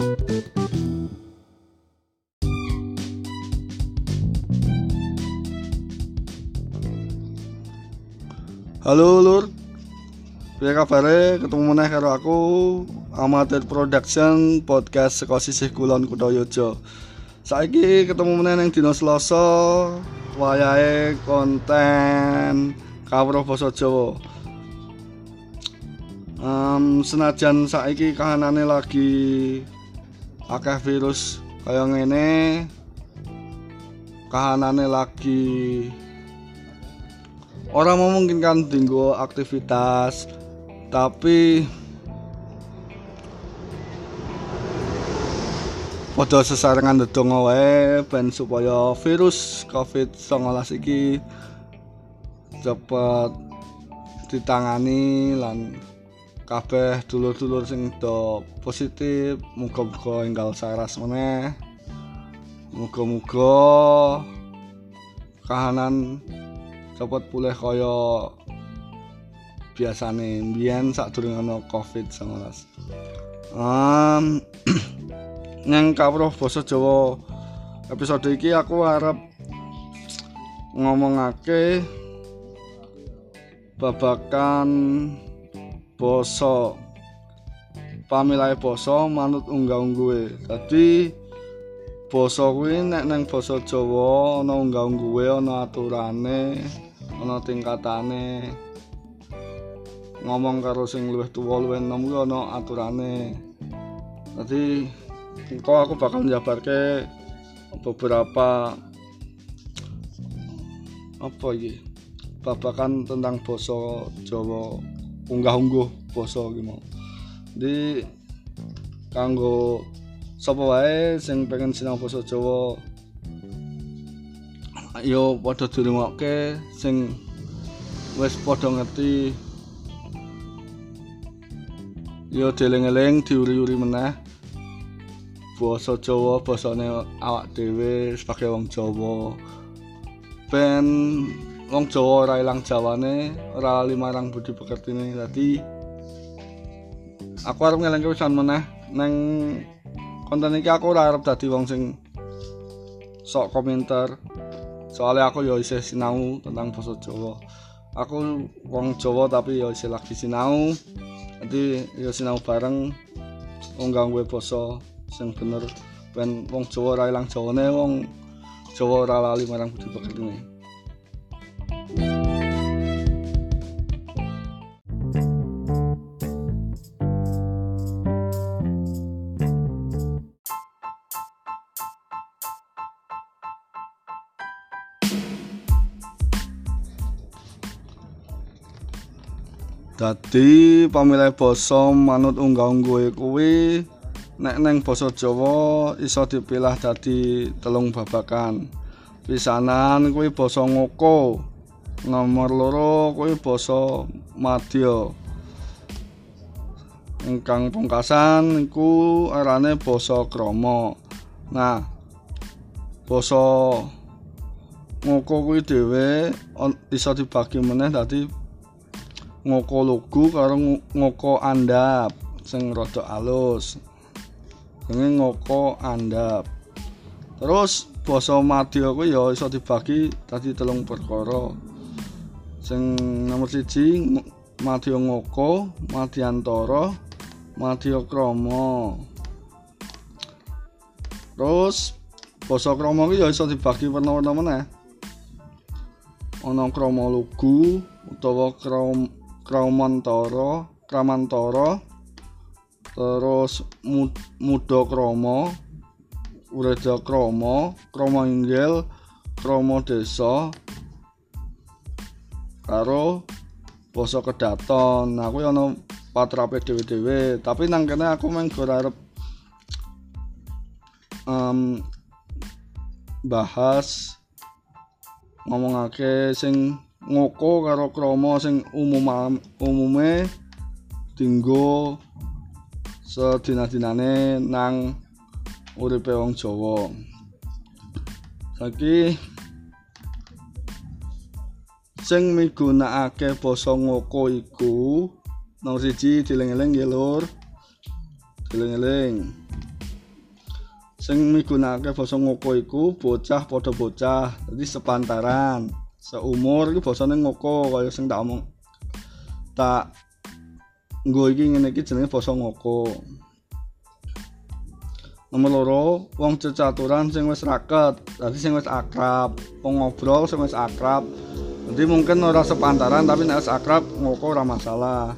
Halo Lur. Piye kabare? Ketemu meneh karo aku Amatir Production podcast saka sisih kulon Kutoyojo. Saiki ketemu meneh ning dina Selasa wayahe konten kawruh basa Jawa. Um, senajan saiki kahanane lagi akeh virus kaya ngene kahanane lagi. Orang memungkinkan tinggal aktivitas tapi padha sesarengan ndedonga wae ben supaya virus Covid-19 iki cepet ditangani lan kabeh dulur-dulur sing do positif muga-muga enggal saras meneh muga-muga kahanan cepet pulih kaya biasane mbiyen sadurunge ana Covid-19. Um, nang kawruh basa Jawa episode iki aku arep ngomongake babakan basa. Pamilahe basa manut unggah-ungguhe. Dadi basa kuwi nek nang basa Jawa ana unggah-ungguhe, ana aturane, ana tingkatane. Ngomong karo sing luwih tuwa luwih enom kuwi ana aturane. Dadi engko aku bakal njabarke beberapa apa iki babakan tentang basa Jawa unggah-ungguh iki mau. Di kanggo sapa wae sing pengen sinau basa Jawa yo padha dirungokke sing wis padha ngerti. Yo deleng-eleng diuri-uri meneh. Basa Jawa basane awak dhewe sebagai wong Jawa. Ben wong Jawa ora ilang jawane ora lali marang budi pekertine. Dadi aku arep ngelengke pisan meneh. Neng konten iki aku ora arep dadi wong sing sok komentar. Soalnya aku ya isih sinau tentang bahasa Jawa. Aku wong Jawa tapi ya isih lagi sinau. Nanti ya sinau bareng. Unggah gue basa sing bener. Ben wong Jawa ora ilang Jawane wong Jawa ora lali marang budi pekertine Dadi pamilih basa manut unggah-ungguhe kuwi nek neng basa Jawa iso dipilah dadi telung babakan. Pisanan kuwi basa ngoko. Nomor loro kuwi basa madya. Ingkang pungkasan iku arane basa krama. Nah, basa ngoko kuwi dhewe iso dibagi meneh dadi ngoko lugu karo ngoko andap sing rada alus. Ini ngoko andap. Terus basa madya kuwi ya iso dibagi tadi telung perkara. Sing nomor siji madya ngoko madyantara madya krama. Terus basa krama kuwi ya iso dibagi warna-warna meneh. Ana krama lugu utawa krama Kramantara, Kramantara terus Muda Krama, Ureda Krama, Krama Inggil, Krama Desa karo basa kedaton. Nah, kuwi ana patrape dhewe-dhewe, tapi nang kene aku mung arep um, bahas ngomongake sing ngoko karo krama sing umum umume dinggo sedina-dinane nang uripe wong Jawa. Saiki sing migunakake basa ngoko iku nomor siji dileng-eleng ya lur. Dileng-eleng. sing migunakake basa ngoko iku bocah padha bocah dadi sepantaran seumur iku basane ngoko kaya sing tak omong tak nggo iki ngene iki jenenge basa ngoko. Nomor loro wong cecaturan sing wis raket dadi sing wis akrab wong ngobrol sing wis akrab. Jadi mungkin ora sepantaran tapi nek akrab ngoko ora masalah.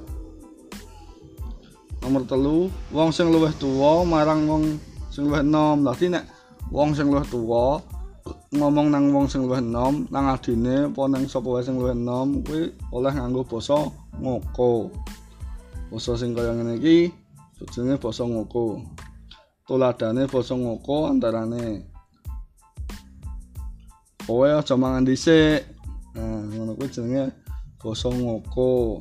Nomor telu wong sing luwih tuwa marang wong sing luwih enom. Dadi nek wong sing luwih tuwa ngomong nang wong sing luwih enom nang adine apa nang sapa wae sing luwih enom kuwi oleh nganggo basa ngoko. Basa sing kaya ngene iki jenenge basa ngoko. Tuladane basa ngoko antarane. Kowe aja mangan dhisik. Nah, ngono kuwi jenenge basa ngoko.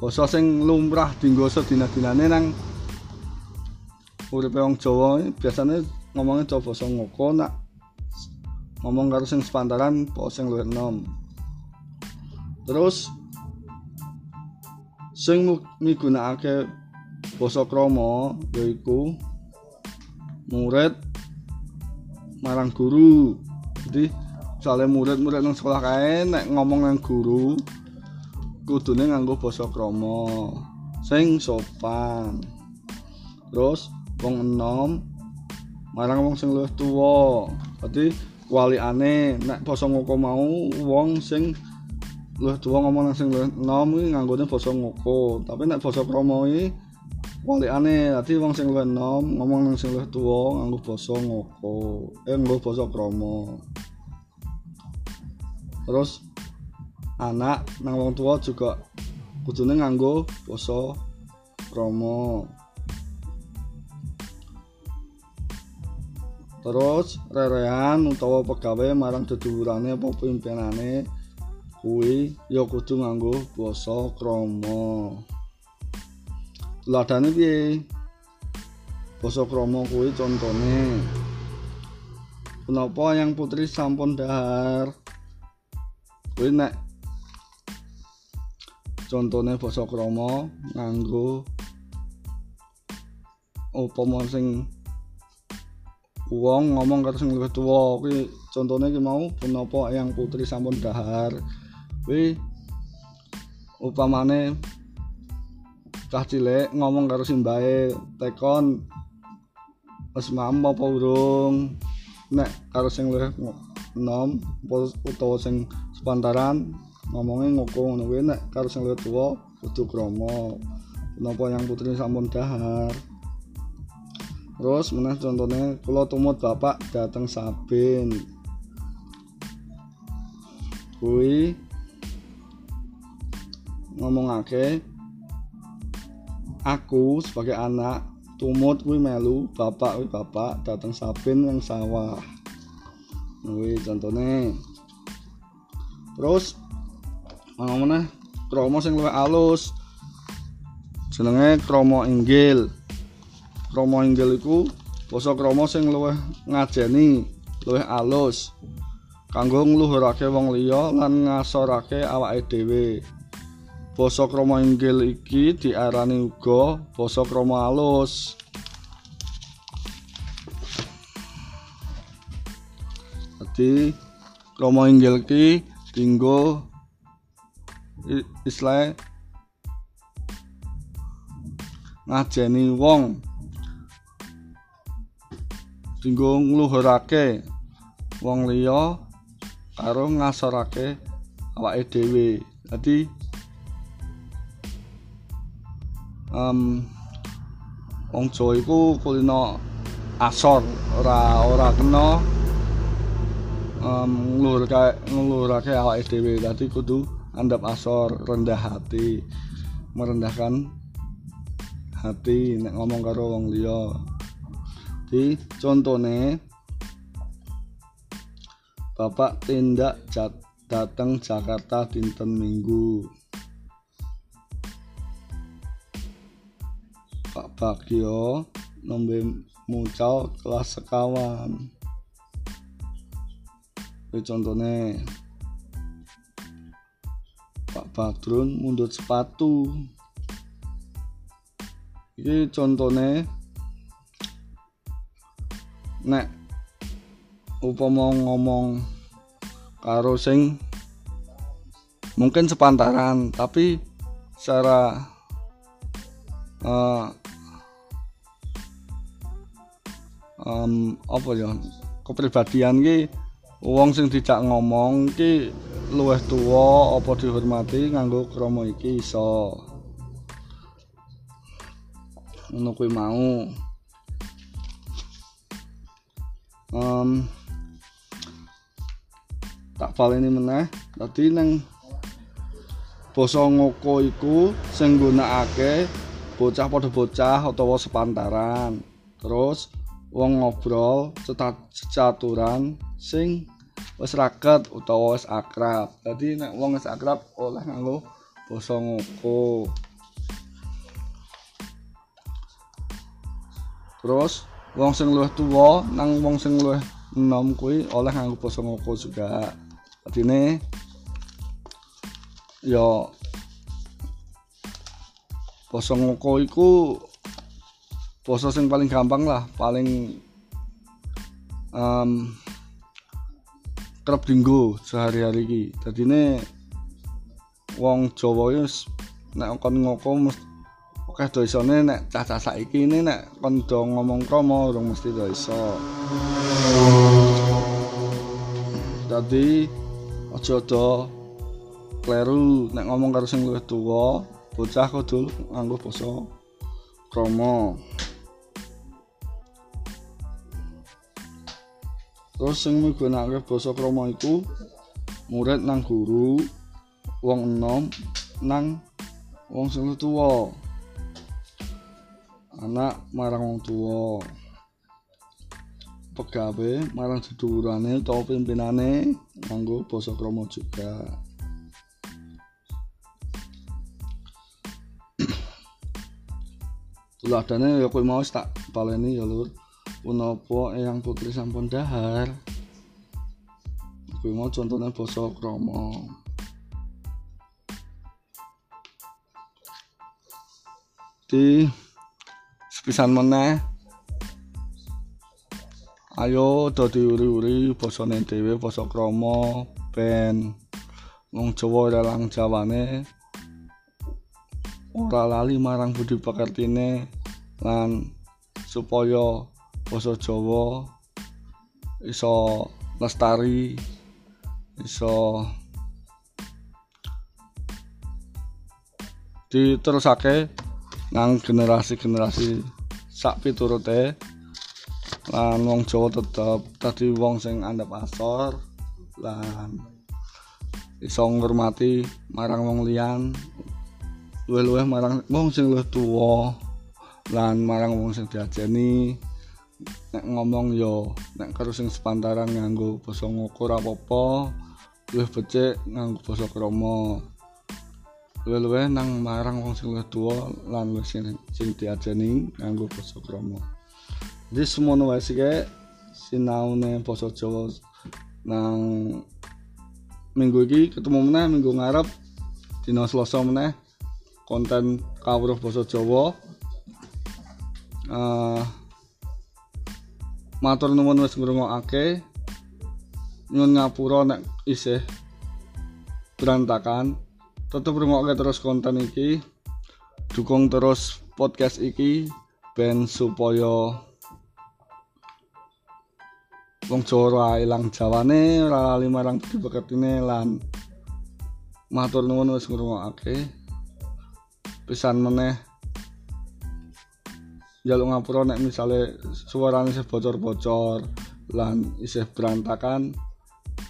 Basa sing lumrah dienggo sedina-dinane nang uripe wong Jawa biasane ngomongnya coba basa ngoko nak ngomong karo sing sepantaran po sing luwih enom. Terus sing migunakake basa krama yaiku murid marang guru. Jadi soalnya murid-murid nang sekolah kae nek ngomong nang guru kudune nganggo basa krama sing sopan terus wong enom marang wong sing luwih tuwa berarti walikane nek basa ngoko mau wong sing luwih tuwa ngomong nang sing enom iki nganggone basa ngoko. Tapi nek basa krama iki walikane dadi wong sing luwih enom ngomong nang sing luwih tuwa nganggo basa ngoko. Eh nganggo basa krama terus anak nang wong tua juga kudune nganggo basa krama terus rerean utawa pegawai marang dedulurane apa pimpinane kuwi ya kudu nganggo basa krama. Tuladane piye? Basa krama kuwi contone. Kenapa yang putri sampun dahar? Kuwi nek contone basa krama nganggo upama sing wong ngomong karo sing luwih tuwa kuwi contone iki mau punapa yang putri sampun dahar. Kuwi upamane cah cilik ngomong karo simbahe tekon wis mampu apa urung? Nek karo sing luwih enom utawa sing sepantaran ngomongnya ngoko ngono kuwi nek karo sing luwih tuwa kudu krama. Menapa yang putri sampun dahar terus meneh contohnya kula tumut bapak dateng Sabin. Kuwi ngomongake aku sebagai anak tumut kuwi melu bapak kuwi bapak dateng Sabin yang sawah. Kuwi contohnya. Terus ana meneh krama sing luwih alus. Jenenge krama inggil krama inggil iku basa krama sing luwih ngajeni luwih alus. Kanggo ngluhurake wong liya lan ngasorake awake dhewe. Basa krama inggil iki diarani uga basa krama alus. Jadi krama inggil iki dinggo istilah ngajeni wong dinggo ngluhurake wong liya karo ngasorake awake dhewe. Dadi um, wong Jawa iku kulino asor ora ora kena um, nglurake nglurake awake dhewe. Dadi kudu andap asor rendah hati merendahkan hati nek ngomong karo wong liya di contone Bapak tindak jat, datang Jakarta dinten Minggu. Pak Bagio nombe mucal kelas sekawan. Ini contohnya Pak Badrun mundur sepatu. Ini contohnya nek upama ngomong karo sing mungkin sepantaran tapi secara uh, um, apa ya kepribadian ki wong sing dijak ngomong ki luwih tuwa apa dihormati nganggo krama iki iso. Ngono mau um, tak baleni meneh. Dadi nang basa ngoko iku sing nggunakake bocah padha bocah utawa sepantaran. Terus wong ngobrol cecaturan sing wis raket utawa wis akrab. Dadi nek wong wis akrab oleh nganggo basa ngoko. Terus wong sing luwih tuwa nang wong sing luwih enom kuwi oleh nganggo basa ngoko juga. Artine ya basa ngoko iku basa sing paling gampang lah paling um, kerap dinggo sehari-hari iki. Dadine wong Jawa ya nek ngoko mesti akeh do isone nek cah-cah saiki ini nek kon do ngomong kromo urung mesti do. Dadi aja do kleru nek ngomong karo sing luwih tuwa, bocah kudu nganggo basa kromo. Terus sing migunakake basa kromo iku murid nang guru, wong enom nang wong sing tuwa. Anak marang wong tuwa pegawe marang sedulurane utawa pimpinane nganggo basa krama juga. Tuladane ya kowe mau tak baleni ya lur. Punapa eyang putri sampun dahar? Kowe mau contohnya basa krama? Di sepisan meneh. Ayo dadi uri-uri basane dhewe basa krama ben. Wong Jawa dalang jawane. Ora lali marang budi pekertine lan supaya basa Jawa iso lestari iso diterusake nang generasi-generasi sak piturute lan wong Jawa tetep dadi wong sing andhap asor lan iso ngurmati marang wong liyan. Luwih-luwih marang wong sing luwih tuwa lan marang wong sing diajeni. Nek ngomong yo nek karo sing sepantaran nganggo basa ngukur apa-apa luwih becik nganggo basa krama luwe-luwe nang marang wong sing luwih tuwa lan wis sing diajeni nganggo basa krama. Jadi semono wae sik sinaune basa Jawa nang minggu iki ketemu meneh minggu ngarep dina Selasa meneh konten kawruh basa Jawa. Uh, matur nuwun wis ngrungokake. Nyun ngapura nek isih berantakan tetep rungokke terus konten iki. Dukung terus podcast iki ben supaya wong Jawa ilang jawane ora lali marang dibeketine lan matur nuwun wis ngrungokake pisan meneh. Jaluk ngapura nek misale suarane isih bocor-bocor lan isih berantakan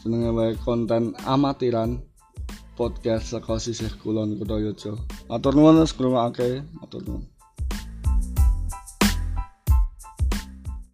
jenenge wae konten amatiran podcast saka sisih kulon Kudayojo. Matur nuwun wis ngrungokake, matur nuwun.